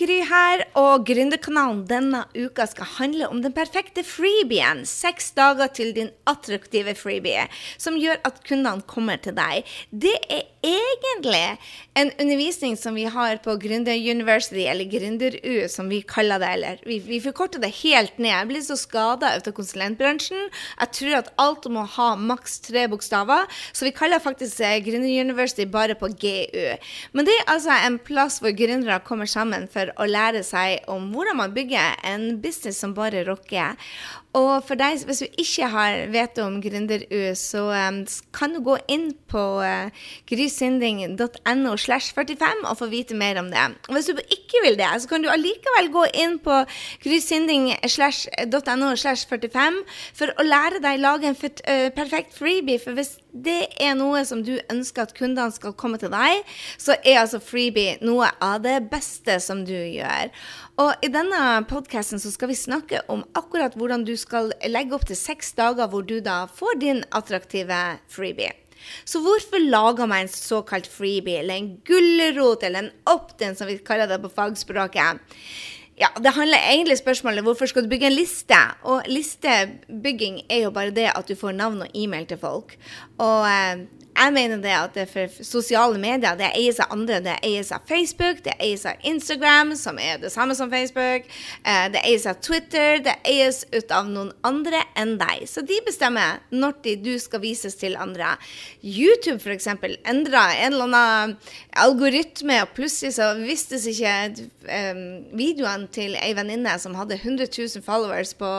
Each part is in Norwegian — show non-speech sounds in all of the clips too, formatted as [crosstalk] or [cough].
Gry her, og Gründerkanalen denne uka skal handle om den perfekte freebien. Seks dager til din attraktive freebie, som gjør at kundene kommer til deg. Det er egentlig en undervisning som vi har på Gründer University, eller Gründer-U, som vi kaller det. Eller vi, vi forkorter det helt ned. Jeg blir så skada av konsulentbransjen. Jeg tror at alt må ha maks tre bokstaver, så vi kaller faktisk Gründer University bare på GU. Men det er altså en plass hvor gründere kommer sammen for å lære seg om hvordan man bygger en business som bare rocker. Og for deg, hvis du ikke har vet om Gründer-U, så um, kan du gå inn på uh, grysynding.no slash 45 og få vite mer om det. Og hvis du ikke vil det, så kan du allikevel gå inn på grysynding.no slash 45 for å lære deg å lage en uh, perfekt freebie. For hvis det er noe som du ønsker at kundene skal komme til deg, så er altså freebie noe av det beste som du gjør. Og i denne podkasten skal vi snakke om akkurat hvordan du skal legge opp til seks dager hvor du da får din attraktive freebie. Så hvorfor lager man en såkalt freebie, eller en gulrot, eller en opt-in, som vi kaller det på fagspråket? Ja, Det handler egentlig spørsmålet hvorfor skal du bygge en liste? Og listebygging er jo bare det at du får navn og e-mail til folk. Og eh, jeg mener det at det for sosiale medier det eies av andre. Det eies av Facebook, det eies av Instagram, som er det samme som Facebook. Eh, det eies av Twitter. Det eies ut av noen andre enn deg. Så de bestemmer når du skal vises til andre. YouTube f.eks. endra en eller annen algoritme, og plutselig så vistes ikke um, videoene til ei venninne som hadde 100 000 followers på,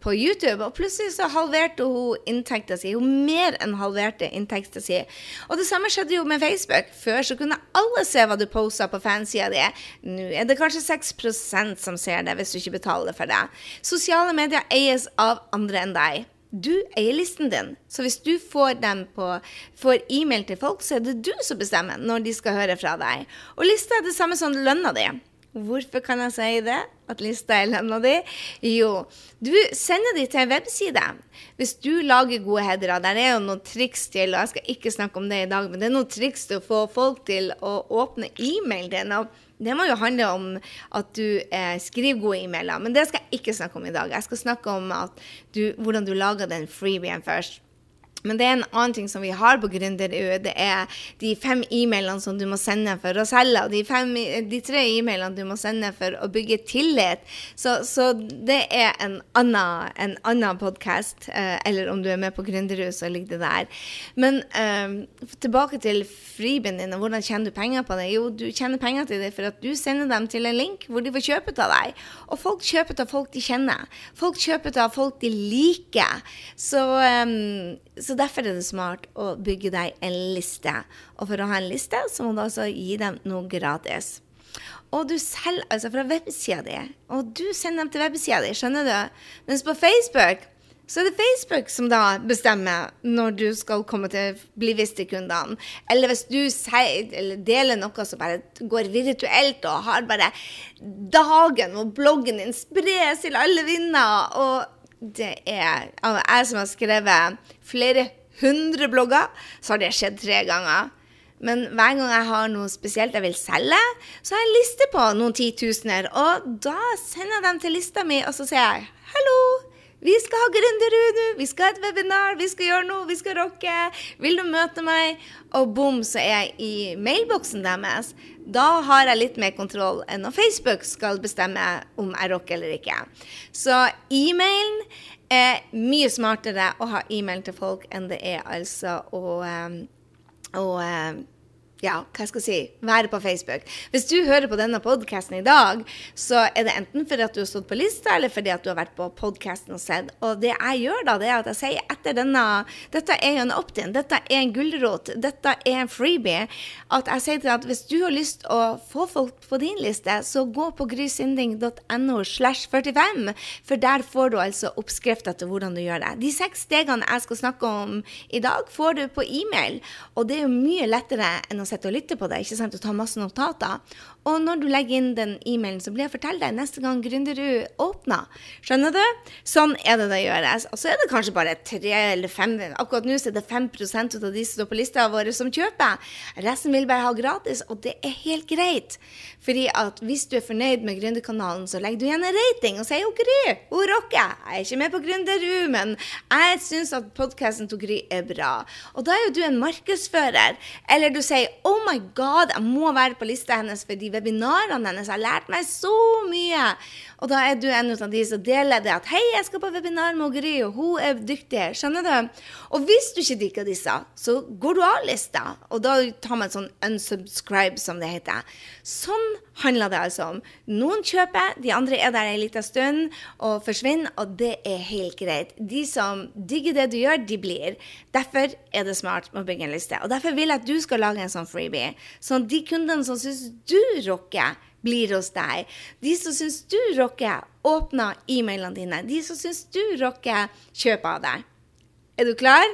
på YouTube, og plutselig så halverte hun inntekta si. Hun mer enn halverte inntekta si og det samme skjedde jo med Facebook. Før så kunne alle se hva du posta på fansida di. Nå er det kanskje 6% som ser det, hvis du ikke betaler for det. Sosiale medier eies av andre enn deg. Du eier listen din, så hvis du får, på, får e-mail til folk, så er det du som bestemmer når de skal høre fra deg. Og lista er det samme som lønna di. Hvorfor kan jeg si det? At lista er lønna di? Jo, du sender de til en webside. Hvis du lager gode headere, der er jo noen triks til, og jeg skal ikke snakke om det i dag, men det er noen triks til å få folk til å åpne e-mailen det må jo handle om at du eh, skriver gode e-mailer, men det skal jeg ikke snakke om i dag. Jeg skal snakke om du, hvordan du lager den freebien først. Men det er en annen ting som vi har på GründerU. Det er de fem e-mailene som du må sende for å selge, og de, fem, de tre e-mailene du må sende for å bygge tillit. Så, så det er en annen, en annen podkast. Eh, eller om du er med på GründerU, så ligger det der. Men eh, tilbake til freebien din, og hvordan tjener du penger på det? Jo, du tjener penger til det for at du sender dem til en link hvor de får kjøpe av deg. Og folk kjøper av folk de kjenner. Folk kjøper av folk de liker. Så, eh, så derfor er det smart å bygge deg en liste. Og for å ha en liste, så må du også gi dem noe gratis. Og du selger altså fra websida di. Og du sender dem til websida di, skjønner du? Mens på Facebook så er det Facebook som da bestemmer når du skal komme til bli vist til kundene. Eller hvis du sier, eller deler noe som bare går virtuelt og har bare dagen hvor bloggen din spres til alle vinder. og det er Jeg som har skrevet flere hundre blogger, så har det skjedd tre ganger. Men hver gang jeg har noe spesielt jeg vil selge, så har jeg en liste på noen titusener. Og da sender jeg dem til lista mi, og så sier jeg. Vi skal ha Gründerunu, vi skal ha et webinar, vi skal gjøre noe, vi skal rocke. Vil du møte meg? Og bom, så er jeg i mailboksen deres. Da har jeg litt mer kontroll enn når Facebook skal bestemme om jeg rocker eller ikke. Så e-mailen er mye smartere å ha e-mail til folk enn det er altså å, å ja, hva skal jeg si, være på Facebook. Hvis du hører på denne podkasten i dag, så er det enten fordi at du har stått på lista, eller fordi at du har vært på podkasten og sett. Og det jeg gjør da, det er at jeg sier etter denne Dette er jo en opt-in, dette er en gulrot, dette er en freebie. At jeg sier til deg at hvis du har lyst å få folk på din liste, så gå på grysynding.no slash 45, for der får du altså oppskrifta til hvordan du gjør det. De seks stegene jeg skal snakke om i dag, får du på e-mail, og det er jo mye lettere enn å sitter og lytter på det, ikke sant, og tar masse notater. Og når du legger inn den e-mailen, så blir jeg fortelle deg neste gang Gründerud åpner. Skjønner du? Sånn er det det gjøres. Og så er det kanskje bare tre eller fem Akkurat nå er det 5 av de som står på lista vår, som kjøper. Resten vil bare ha gratis, og det er helt greit. Fordi at hvis du er fornøyd med Gründerkanalen, så legger du igjen en rating og sier jo Gry, hun rocker. Jeg er ikke med på Gründerud, men jeg syns at podkasten til Gry er bra. Og da er jo du en markedsfører. Eller du sier oh my god, jeg må være på lista hennes for de webinarene hennes. Jeg har lært meg så mye. Og da er du en av de som deler det at 'Hei, jeg skal på webinar med Gry, og hun er dyktig.' Skjønner du? Og hvis du ikke liker disse, så går du av lista. Og da tar man sånn unsubscribe, som det heter. Sånn handler det altså om. Noen kjøper, de andre er der en liten stund og forsvinner, og det er helt greit. De som digger det du gjør, de blir. Derfor er det smart med å bygge en liste. Og derfor vil jeg at du skal lage en sånn freebie. Sånn at de kundene som syns du rocker, blir hos deg. De som syns du rocker, åpner e-mailene dine. De som syns du rocker, kjøper av deg. Er du klar?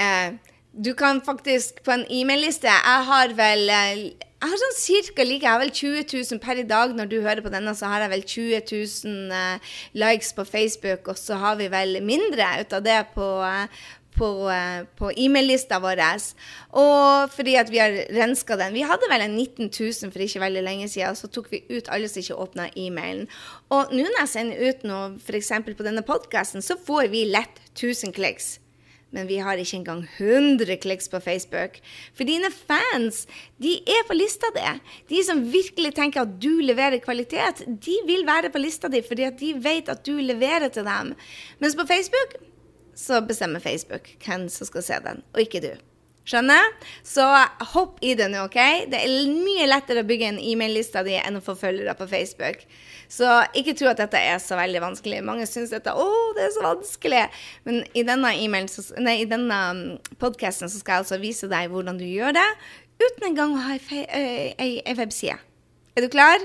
Eh, du kan faktisk på en e-mail-liste Jeg har vel eh, jeg har sånn cirka like, jeg har vel 20 000 per i dag. Når du hører på denne, så har jeg vel 20 000 uh, likes på Facebook, og så har vi vel mindre ut av det på, uh, på, uh, på e-mail-lista vår. Og fordi at vi har renska den. Vi hadde vel en 19 000 for ikke veldig lenge siden, så tok vi ut alle som ikke åpna e-mailen. Og nå når jeg sender ut noe, f.eks. på denne podkasten, så får vi lett 1000 kliks men vi har ikke engang 100 kliks på Facebook. For dine fans, de er på lista di. De som virkelig tenker at du leverer kvalitet, de vil være på lista di fordi at de vet at du leverer til dem. Mens på Facebook så bestemmer Facebook hvem som skal se den, og ikke du. Skjønner? Så hopp i det nå, OK? Det er mye lettere å bygge en e-mail-lista di enn å få følgere på Facebook. Så ikke tro at dette er så veldig vanskelig. Mange syns dette å, det er så vanskelig. Men i denne, e denne um, podkasten skal jeg altså vise deg hvordan du gjør det uten engang å ha ei webside. Er du klar?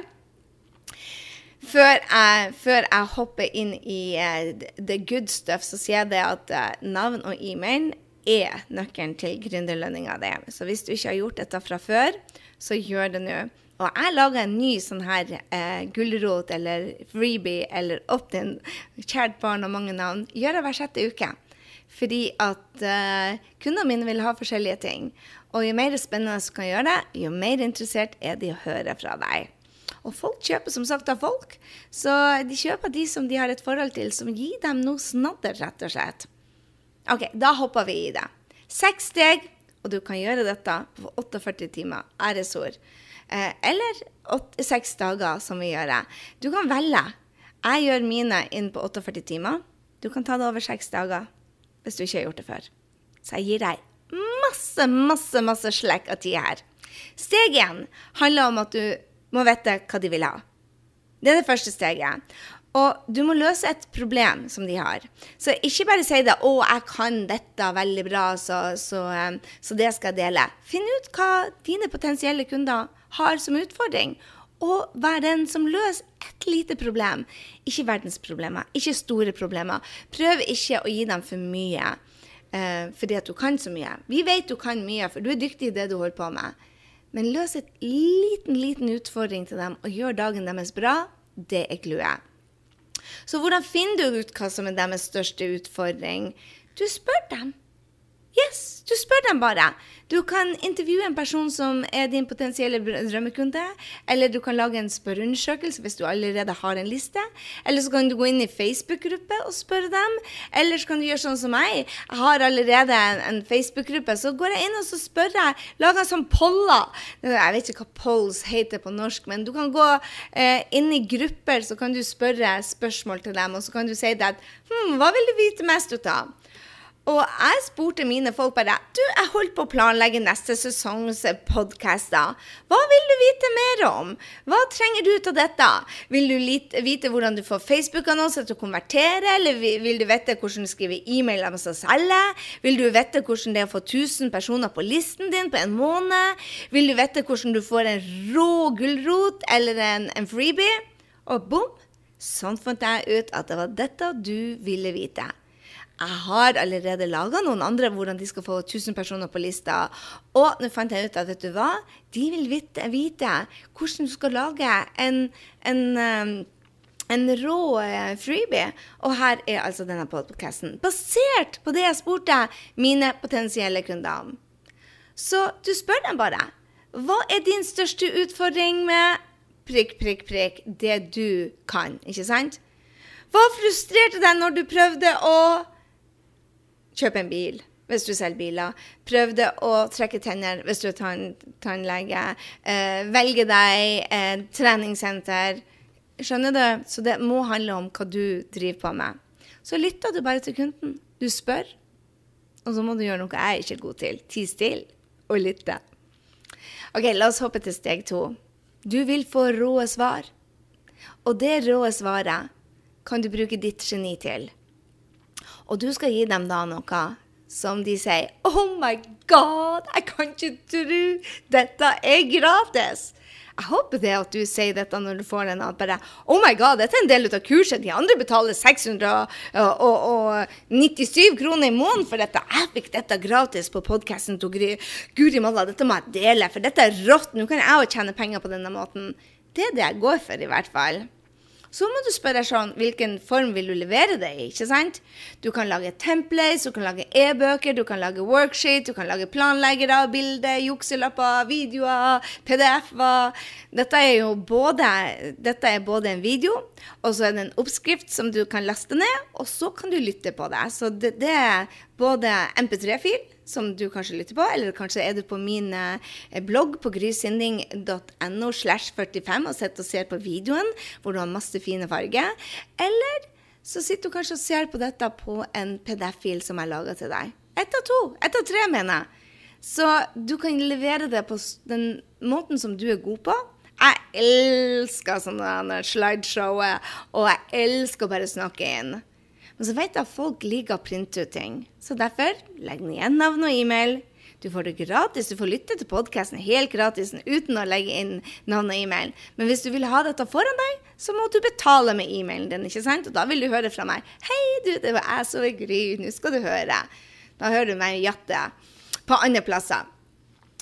Før jeg, før jeg, hopper inn i uh, the good stuff, så sier jeg det at uh, navn og e-mail er nøkkelen til gründerlønninga di. Så hvis du ikke har gjort dette fra før, så gjør det nå. Og jeg lager en ny sånn her uh, gulrot eller freebie eller opt-in, kjært barn og mange navn, gjør jeg hver sjette uke. Fordi at kundene mine vil ha forskjellige ting. Og jo mer spennende du kan gjøre det, jo mer interessert er de å høre fra deg. Og folk kjøper som sagt av folk, så de kjøper de som de har et forhold til, som gir dem noe snadder, rett og slett. OK, da hopper vi i det. Seks steg, og du kan gjøre dette på 48 timer. Æresord. Eh, eller seks dager, som vi gjør. det. Du kan velge. Jeg gjør mine inn på 48 timer. Du kan ta det over seks dager hvis du ikke har gjort det før. Så jeg gir deg masse, masse, masse slekk av tid her. Steg én handler om at du må vite hva de vil ha. Det er det første steget. Og du må løse et problem som de har. Så ikke bare si det 'Å, jeg kan dette veldig bra, så, så, så det skal jeg dele'. Finn ut hva dine potensielle kunder har som utfordring. Og vær den som løser et lite problem. Ikke verdensproblemer, ikke store problemer. Prøv ikke å gi dem for mye eh, fordi at du kan så mye. Vi vet du kan mye, for du er dyktig i det du holder på med. Men løs et liten, liten utfordring til dem og gjør dagen deres bra. Det er clouet. Så hvordan finner du ut hva som er deres største utfordring? Du spør dem. Yes, du spør dem bare. Du kan intervjue en person som er din potensielle drømmekunde. Eller du kan lage en spørreundersøkelse hvis du allerede har en liste. Eller så kan du gå inn i Facebook-gruppe og spørre dem. Eller så kan du gjøre sånn som meg. Jeg har allerede en, Facebook-gruppe. Så går jeg inn og så spør jeg. Lager en sånn poller. Jeg vet ikke hva polls heter på norsk, men du kan gå eh, inn i grupper, så kan du spørre spørsmål til dem, og så kan du si at hm, hva vil du vite mest ut av? Og jeg spurte mine folk bare Du, jeg holdt på å planlegge neste sesongs podkaster. Hva vil du vite mer om? Hva trenger du ut av dette? Vil du vite hvordan du får Facebook-annonser til å konvertere? Eller vil du vite hvordan du skriver e-mailer med å selge? Vil du vite hvordan det er å få 1000 personer på listen din på en måned? Vil du vite hvordan du får en rå gulrot eller en, en freebie? Og bom! Sånn fant jeg ut at det var dette du ville vite. Jeg har allerede laga noen andre hvordan de skal få 1000 personer på lista. Og nå fant jeg ut at vet du hva? De vil vite, vite hvordan du skal lage en, en, um, en rå eh, freebie. Og her er altså denne podkasten. Basert på det jeg spurte mine potensielle kunder om. Så du spør dem bare. Hva er din største utfordring med prikk, prikk, prikk, det du kan? Ikke sant? Hva frustrerte deg når du prøvde å Kjøp en bil hvis du selger biler. Prøv det å trekke tenner hvis du er tann, tannlege. Eh, velge deg eh, treningssenter. Skjønner du? Så det må handle om hva du driver på med. Så lytter du bare til kunden. Du spør. Og så må du gjøre noe jeg er ikke god til. Ti stille og lytte. OK, la oss hoppe til steg to. Du vil få rå svar. Og det rå svaret kan du bruke ditt geni til. Og du skal gi dem da noe som de sier Oh my God, jeg kan ikke tro dette er gratis! Jeg håper det at du sier dette når du får den at bare Oh my god, dette er en del av kurset. De andre betaler 697 kroner i måneden for dette. Jeg fikk dette gratis på podkasten til Guri Malla. Dette må jeg dele, for dette er rått. Nå kan jeg òg tjene penger på denne måten. Det er det jeg går for, i hvert fall. Så må du spørre sånn, hvilken form vil du levere det i? ikke sant? Du kan lage templates, du kan lage e-bøker, du kan lage worksheet, du kan lage planleggere, bilder, jukselapper, videoer, PDF-er. Dette er jo både, dette er både en video, og så er det en oppskrift som du kan laste ned, og så kan du lytte på det. Så det, det både MP3-fil som du kanskje lytter på, eller kanskje er du på min eh, blogg på grysynding.no slash 45 og sitter og ser på videoen hvor du har masse fine farger. Eller så sitter du kanskje og ser på dette på en PDF-fil som jeg laga til deg. Ett av to. Ett av tre, mener jeg. Så du kan levere det på den måten som du er god på. Jeg elsker sånne slideshow, og jeg elsker å bare snakke inn. Men så vet jeg at folk liker å printe ut ting. Så derfor, legg ned igjen navn og e-mail. Du får det gratis. Du får lytte til podkasten helt gratis uten å legge inn navn og e-mail. Men hvis du vil ha dette foran deg, så må du betale med e-mailen din. ikke sant? Og da vil du høre fra meg. 'Hei, du, det var jeg som var Gry. Nå skal du høre.' Da hører du meg jatte på andre plasser.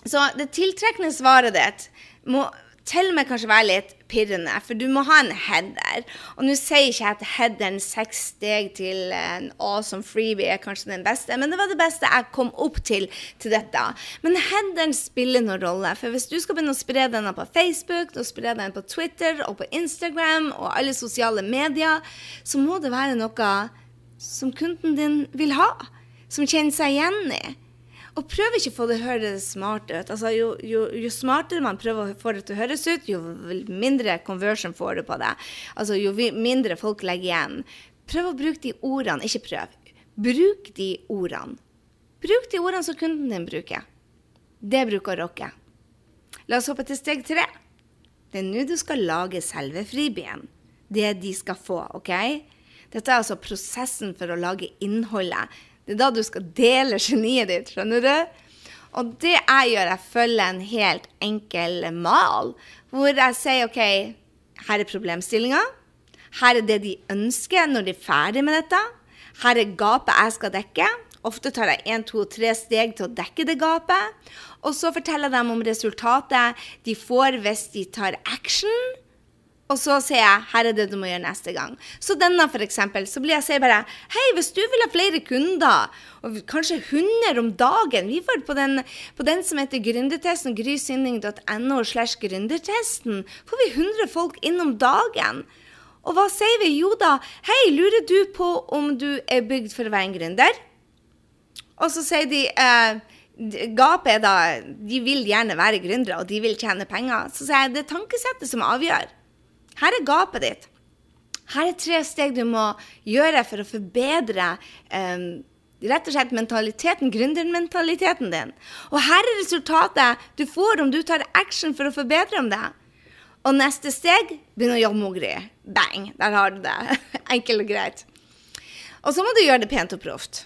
Så det tiltrekkende svaret ditt må til og med kanskje være litt pirrende, for du må ha en header. Og nå sier ikke jeg at headeren seks steg til en awesome freebie er kanskje den beste, men det var det beste jeg kom opp til til dette. Men headeren spiller noen rolle, for hvis du skal begynne å spre denne på Facebook, og spre den på Twitter og på Instagram og alle sosiale medier, så må det være noe som kunden din vil ha, som kjenner seg igjen i. Og prøv ikke å få det høres smart ut. Altså, jo, jo, jo, smartere man prøver å få det til å høres ut, jo mindre conversion får du på det. Altså, jo mindre folk legger igjen. Prøv å bruke de ordene. Ikke prøv. Bruk de ordene. Bruk de ordene som kunden din bruker. Det bruker å rocke. La oss hoppe til steg tre. Det er nå du skal lage selve fribien. Det de skal få, OK? Dette er altså prosessen for å lage innholdet det er da du skal dele geniet ditt, skjønner du? Og det jeg gjør, jeg følger en helt enkel mal, hvor jeg sier OK, her er problemstillinga. Her er det de ønsker når de er ferdig med dette. Her er gapet jeg skal dekke. Ofte tar jeg én, to, tre steg til å dekke det gapet. Og så forteller dem om resultatet de får hvis de tar action. Og så sier jeg her er det du må gjøre neste gang. Så denne, for eksempel, så blir jeg sier bare hei, hvis du vil ha flere kunder, og kanskje 100 om dagen Vi får på den, på den som heter gründertesten, grysynding.no slash gründertesten, får vi 100 folk innom dagen. Og hva sier vi? Jo da, hei, lurer du på om du er bygd for å være en gründer? Og så sier de eh, Gapet er da De vil gjerne være gründere, og de vil tjene penger. Så sier jeg det er tankesettet som avgjør. Her er gapet ditt. Her er tre steg du må gjøre for å forbedre um, rett og slett mentaliteten, gründermentaliteten din. Og her er resultatet du får om du tar action for å forbedre om det. Og neste steg begynn å jobbe med Gry. Bang! Der har du det. [laughs] Enkelt og greit. Og så må du gjøre det pent og proft.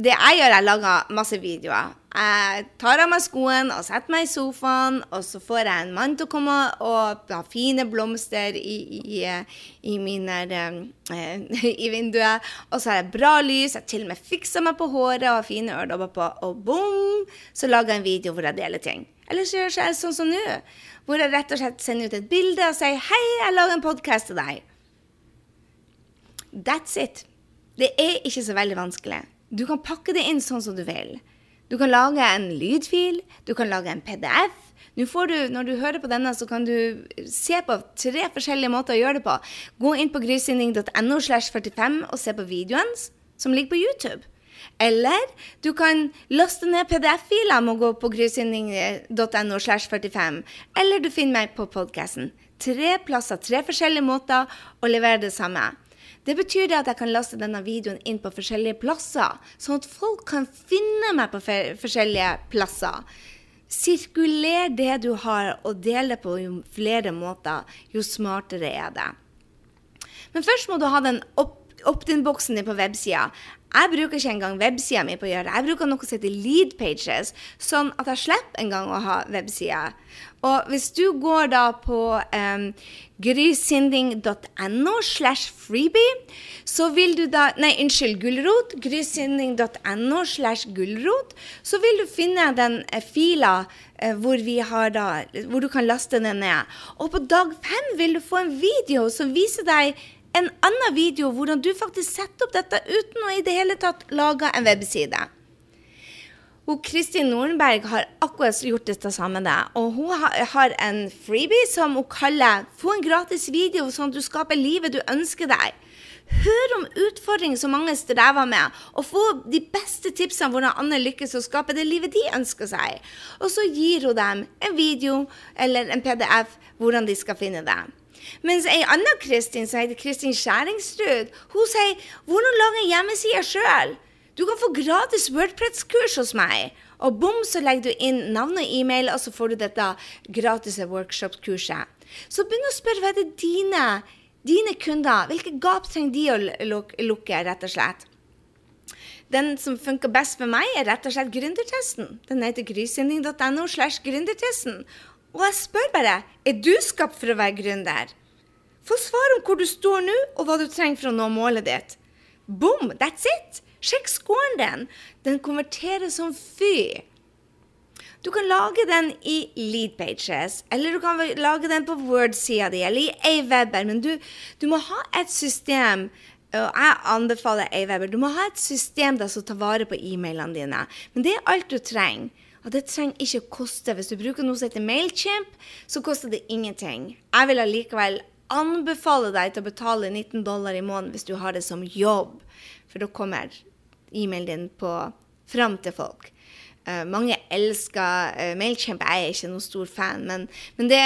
Det jeg gjør, jeg lager masse videoer. Jeg tar av meg skoene og setter meg i sofaen, og så får jeg en mann til å komme og ha fine blomster i, i, i, mine, uh, [laughs] i vinduet. Og så har jeg bra lys, jeg til og med fikser meg på håret og har fine øredobber på, og bom, så lager jeg en video hvor jeg deler ting. Eller så gjør jeg sånn som nå, hvor jeg rett og slett sender ut et bilde og sier 'Hei, jeg lager en podkast til deg'. That's it. Det er ikke så veldig vanskelig. Du kan pakke det inn sånn som du vil. Du kan lage en lydfil, du kan lage en PDF. Du, Når du hører på denne, så kan du se på tre forskjellige måter å gjøre det på. Gå inn på grysynding.no slash 45 og se på videoen som ligger på YouTube. Eller du kan laste ned PDF-filer med å gå på grysynding.no slash 45. Eller du finner meg på podkasten. Tre plasser, tre forskjellige måter å levere det samme. Det betyr det at jeg kan laste denne videoen inn på forskjellige plasser, sånn at folk kan finne meg på forskjellige plasser. Sirkuler det du har, og dele på jo flere måter, jo smartere er det. Men først må du ha den opt-in-boksen din på websida. Jeg bruker ikke engang websida mi på å gjøre det. Jeg bruker noe som heter lead pages, sånn at jeg slipper engang å ha webside. Og hvis du går da på um, grysynding.no slash freebie, så vil du da Nei, unnskyld, gulrot. Grysynding.no slash gulrot. Så vil du finne den uh, fila uh, hvor, vi har da, hvor du kan laste den ned. Og på dag fem vil du få en video som viser deg en annen video hvordan du faktisk setter opp dette uten å i det hele tatt lage en webside. Og Kristin Nordenberg har akkurat gjort dette samme. Og hun har en freebie som hun kaller 'Få en gratis video sånn at du skaper livet du ønsker deg'. Hør om utfordringer som mange strever med, og få de beste tipsene hvordan andre lykkes å skape det livet de ønsker seg. Og så gir hun dem en video eller en PDF hvordan de skal finne det. Mens ei anna Kristin, som heter Kristin Skjæringsrud, hun sier 'hvordan lage en hjemmeside sjøl'. Du kan få gratis Wordpress-kurs hos meg. Og bom, så legger du inn navn og e-mail, og så får du dette gratis workshop-kurset. Så begynn å spørre hva er det dine, dine kunder Hvilke gap trenger de å lukke, rett og slett? Den som funker best for meg, er rett og slett gründertesten. Den heter grysynding.no slash gründertesten. Og jeg spør bare er du skapt for å være gründer. Få svar om hvor du står nå, og hva du trenger for å nå målet ditt. Boom! That's it! Sjekk scoren din. Den konverterer som fy. Du kan lage den i lead pages, eller du kan lage den på Word-sida di, eller i Aweber. Men du, du, må ha et system, og jeg anbefaler Aweber. Du må ha et system der som tar vare på e-mailene dine. Men det er alt du trenger. Og det trenger ikke å koste. Hvis du bruker noe som heter Mailchimp, så koster det ingenting. Jeg vil allikevel anbefale deg til å betale 19 dollar i måneden hvis du har det som jobb, for da kommer e-mailen din på fram til folk. Uh, mange elsker uh, Mailchimp. Jeg er ikke noen stor fan, men, men det,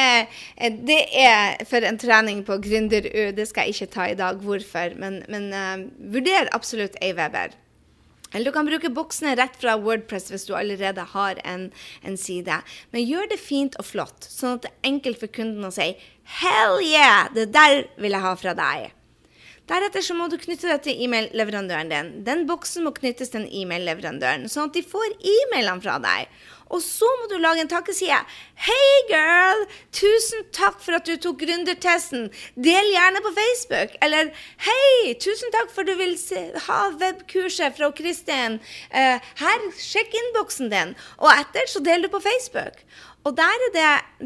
uh, det, er for en trening på Gründer-U. Det skal jeg ikke ta i dag hvorfor, men, men vurder absolutt Aweber. Eller du kan bruke boksene rett fra Wordpress hvis du allerede har en, en, side. Men gjør det fint og flott, sånn at det er enkelt for kunden å si 'hell yeah', det der vil jeg ha fra deg'. Deretter så må du knytte deg til e-mail-leverandøren din. Den boksen må knyttes til e-mail-leverandøren, sånn at de får e-mailene fra deg. Og så må du lage en takkeside. Hei, girl! Tusen takk for at du tok gründertesten. Del gjerne på Facebook. Eller hei, tusen takk for at du vil se, ha webkurset fra Kristin. Uh, her, sjekk innboksen din. Og etter så deler du på Facebook. Og der er det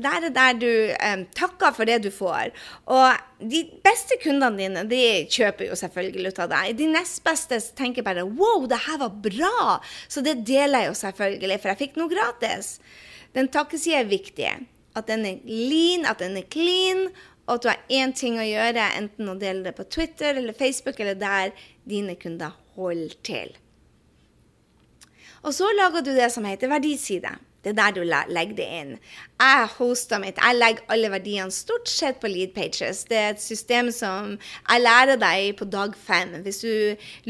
der, er der du um, takker for det du får. Og de beste kundene dine de kjøper jo selvfølgelig ut av deg. De nest beste tenker bare 'wow, det her var bra', så det deler jeg jo selvfølgelig, for jeg fikk noe gratis. Den takkesida er viktig. At den er lean, at den er clean, og at du har én ting å gjøre, enten å dele det på Twitter eller Facebook eller der dine kunder holder til. Og så lager du det som heter verdiside. Det er der du legger det inn. Jeg hoster mitt. Jeg legger alle verdiene stort sett på lead pages. Det er et system som jeg lærer deg på dag fem. Hvis du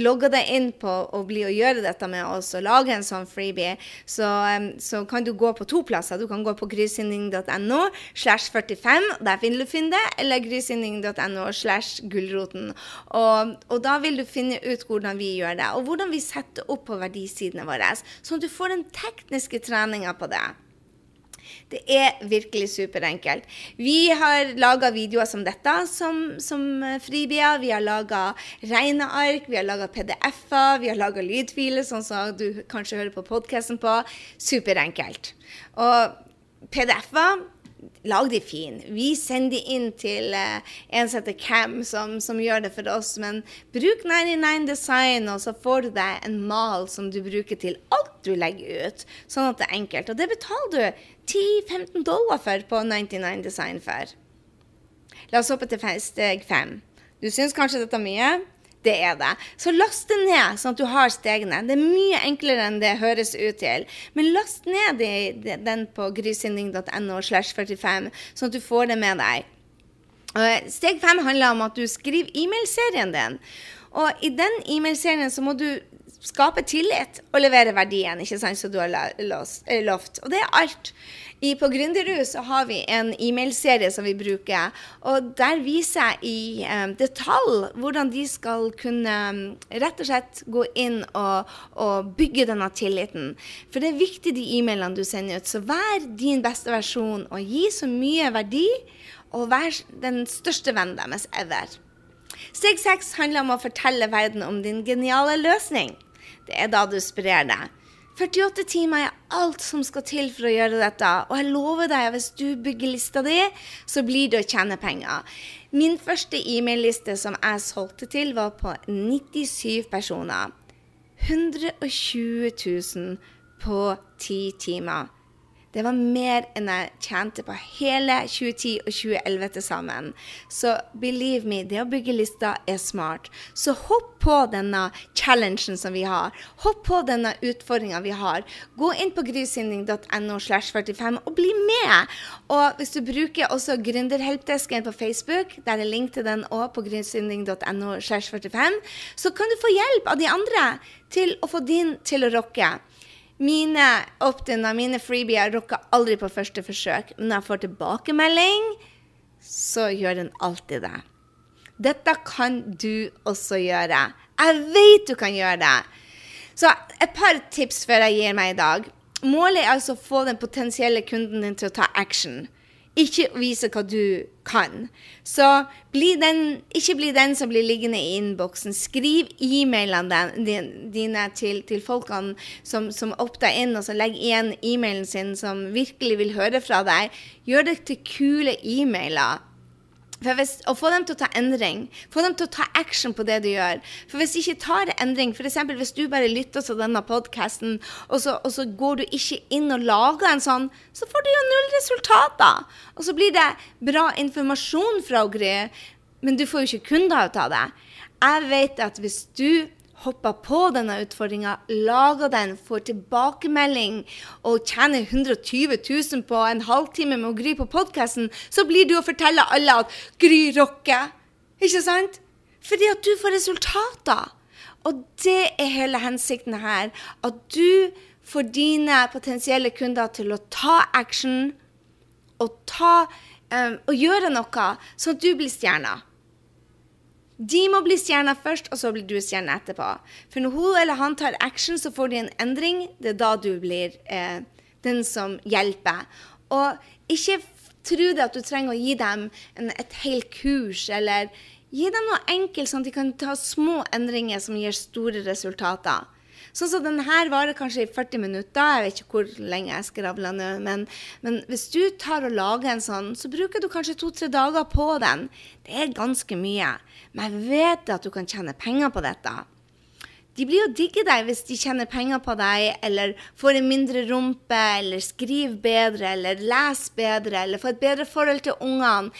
logger deg inn på å bli og gjøre dette med oss og lage en sånn freebie, så, så kan du gå på to plasser. Du kan gå på grysynding.no slash 45, der vil du finne det, eller grysynding.no slash gulroten. Og, og da vil du finne ut hvordan vi gjør det, og hvordan vi setter opp på verdisidene våre, sånn at du får den tekniske treninga på det. Det er virkelig superenkelt. Vi har laga videoer som dette som, som fribier. Vi har laga regneark, vi har laga PDF-er, vi har laga lydfiler, sånn som du kanskje hører på podkasten på. Superenkelt. Og PDF-er lag de fin. Vi sender de inn til uh, en som heter Cam, som, som, gjør det for oss. Men bruk 99 Design, og så får du deg en mal som du bruker til alt du legger ut. Sånn at det er enkelt. Og det betaler du 10-15 dollar for på 99 Design for. La oss hoppe til steg 5. Du syns kanskje dette er mye? Det er det. Så last det ned, sånn at du har stegene. Det er mye enklere enn det høres ut til. Men last ned den på grysynding.no slash 45, sånn at du får det med deg. Steg fem handler om at du skriver e-mailserien din. Og i den e-mailserien så må du skape tillit og levere verdien, ikke sant, som du har lovt. Og det er alt. I, på Gründerhus har vi en e-mailserie som vi bruker, og der viser jeg i um, detalj hvordan de skal kunne um, rett og slett gå inn og, og, bygge denne tilliten. For det er viktig de e-mailene du sender ut. Så vær din beste versjon og gi så mye verdi, og vær den største vennen deres ever. Steg seks handler om å fortelle verden om din geniale løsning. Det er da du sprer det. 48 timer er alt som skal til for å gjøre dette. Og jeg lover deg, hvis du bygger lista di, så blir det å tjene penger. Min første e-mail-liste som jeg solgte til, var på 97 personer. 120 000 på 10 timer. Det var mer enn jeg tjente på hele 2010 og 2011 til sammen. Så believe me, det å bygge lister er smart. Så hopp på denne challengen som vi har. Hopp på denne utfordringa vi har. Gå inn på grysynding.no slash 45 og bli med. Og hvis du bruker også gründerhelpdesken på Facebook, der er link til den òg på grysynding.no slash 45, så kan du få hjelp av de andre til å få din til å rocke. Mine opt-in-er, mine freebier, rocker aldri på første forsøk. Men når jeg får tilbakemelding, så gjør den alltid det. Dette kan du også gjøre. Jeg vet du kan gjøre det. Så et par tips før jeg gir meg i dag. Målet er altså å få den potensielle kunden din til å ta action ikke vise hva du kan. Så bli den, ikke bli den som blir liggende i innboksen. Skriv e-mailene dine til, til folkene som, som oppter inn, og så legg igjen e-mailen sin som virkelig vil høre fra deg. Gjør det til kule e-mailer. Hvis, og få dem til å ta endring, få dem til å ta action på det du gjør. For hvis de ikke tar endring, f.eks. hvis du bare lytter til denne podkasten, og, og, så går du ikke inn og lager en sånn, så får du jo null resultater. Og så blir det bra informasjon fra Gry, men du får jo ikke kunder ut av det. Jeg vet at hvis du hopper på denne utfordringa, lager den, får tilbakemelding og tjener 120 000 på en halvtime med å Gry på podkasten, så blir du å fortelle alle at Gry rocker. Ikke sant? Fordi at du får resultater. Og det er hele hensikten her. At du får dine potensielle kunder til å ta action og, ta, um, og gjøre noe, sånn at du blir stjerna. De må bli stjerner først, og så blir du stjerne etterpå. For når hun eller han tar action, så får de en endring. Det er da du blir eh, den som hjelper. Og ikke tro det at du trenger å gi dem en, et helt kurs, eller gi dem noe enkelt, sånn at de kan ta små endringer som gir store resultater. Sånn som denne her varer kanskje i 40 minutter. Jeg vet ikke hvor lenge jeg skravler nå. Men, men, hvis du tar og lager en sånn, så bruker du kanskje to-tre dager på den. Det er ganske mye. Men jeg vet at du kan tjene penger på dette. De blir jo digge deg hvis de tjener penger på deg, eller får en mindre rumpe, eller skriver bedre, eller leser bedre, eller får et bedre forhold til ungene.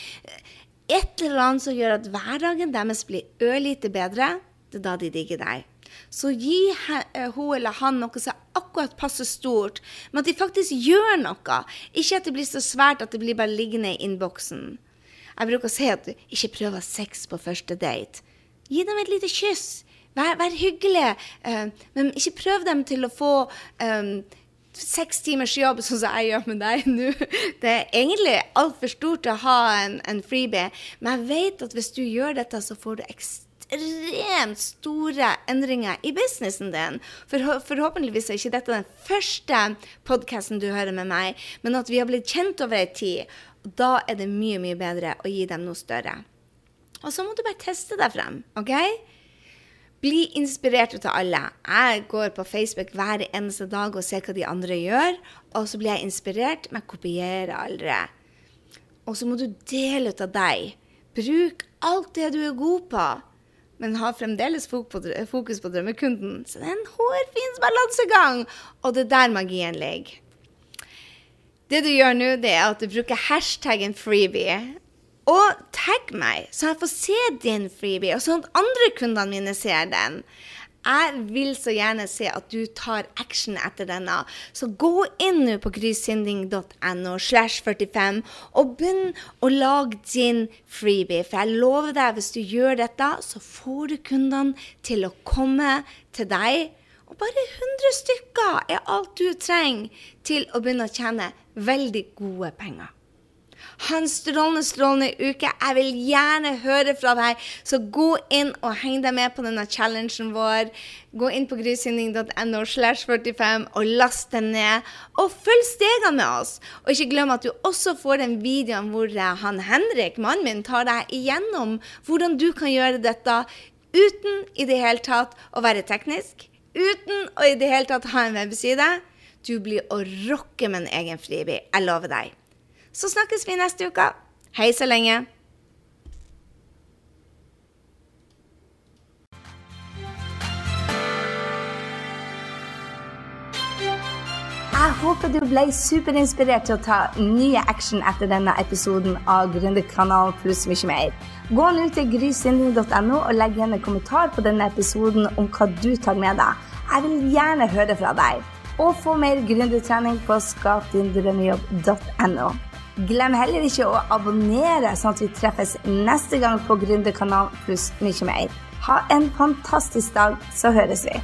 Et eller annet som gjør at hverdagen deres blir ørlite bedre. Det er da de digger deg. Så gi eh, hun eller han noe som akkurat passer stort, men at de faktisk gjør noe. Ikke at det blir så svært at det blir bare liggende i innboksen. Jeg bruker å si at ikke prøver sex på første date. Gi dem et lite kyss. Vær, vær hyggelig. Uh, men ikke prøv dem til å få um, seks timers jobb, [laughs] sånn som jeg gjør med deg nå. Det er egentlig altfor stort å ha en, en freebie, men jeg vet at hvis du gjør dette, så får du ekstremt store endringer i businessen din. For, forhåpentligvis er ikke dette den første podkasten du hører med meg, men at vi har blitt kjent over ei tid. Da er det mye, mye bedre å gi dem noe større. Og så må du bare teste deg frem, OK? Bli inspirert av alle. Jeg går på Facebook hver eneste dag og ser hva de andre gjør, og så blir jeg inspirert, men kopierer aldri. Og så må du dele ut av deg. Bruk alt det du er god på, men har fremdeles fokus på drømmekunden. Så det er en hårfin balansegang, og det er der magien ligger. Det du gjør nå, det er at du bruker hashtaggen freebie. Og tagg meg, så jeg får se din freebie, og sånn at andre kundene mine ser den. Jeg vil så gjerne se at du tar action etter denne. Så gå inn nå på grysynding.no slash 45 og begynn å lage din freebie. For jeg lover deg, hvis du gjør dette, så får du kundene til å komme til deg. Og bare 100 stykker er alt du trenger til å begynne å tjene veldig gode penger. Ha en strålende, strålende uke. Jeg vil gjerne høre fra deg, så gå inn og heng deg med på denne challengen vår. Gå inn på grysynding.no slash 45 og last den ned. Og følg stegene med oss. Og ikke glem at du også får den videoen hvor han Henrik, mannen min, tar deg igjennom hvordan du kan gjøre dette uten i det hele tatt å være teknisk. Uten å i det hele tatt ha en webside. Du blir å rocke med en egen freebie. Jeg lover deg. Så snakkes vi neste uke. Hei så lenge. Jeg håper du ble superinspirert til å ta nye action etter denne episoden av Gründerkanalen pluss mye mer. Gå nå til grysynding.no og legg igjen en kommentar på denne episoden om hva du tar med deg. Jeg vil gjerne høre fra deg. Og få mer gründertrening på skapdindrømmejobb.no. Glem heller ikke å abonnere, sånn at vi treffes neste gang på Gründerkanalen pluss mye mer. Ha en fantastisk dag, så høres vi.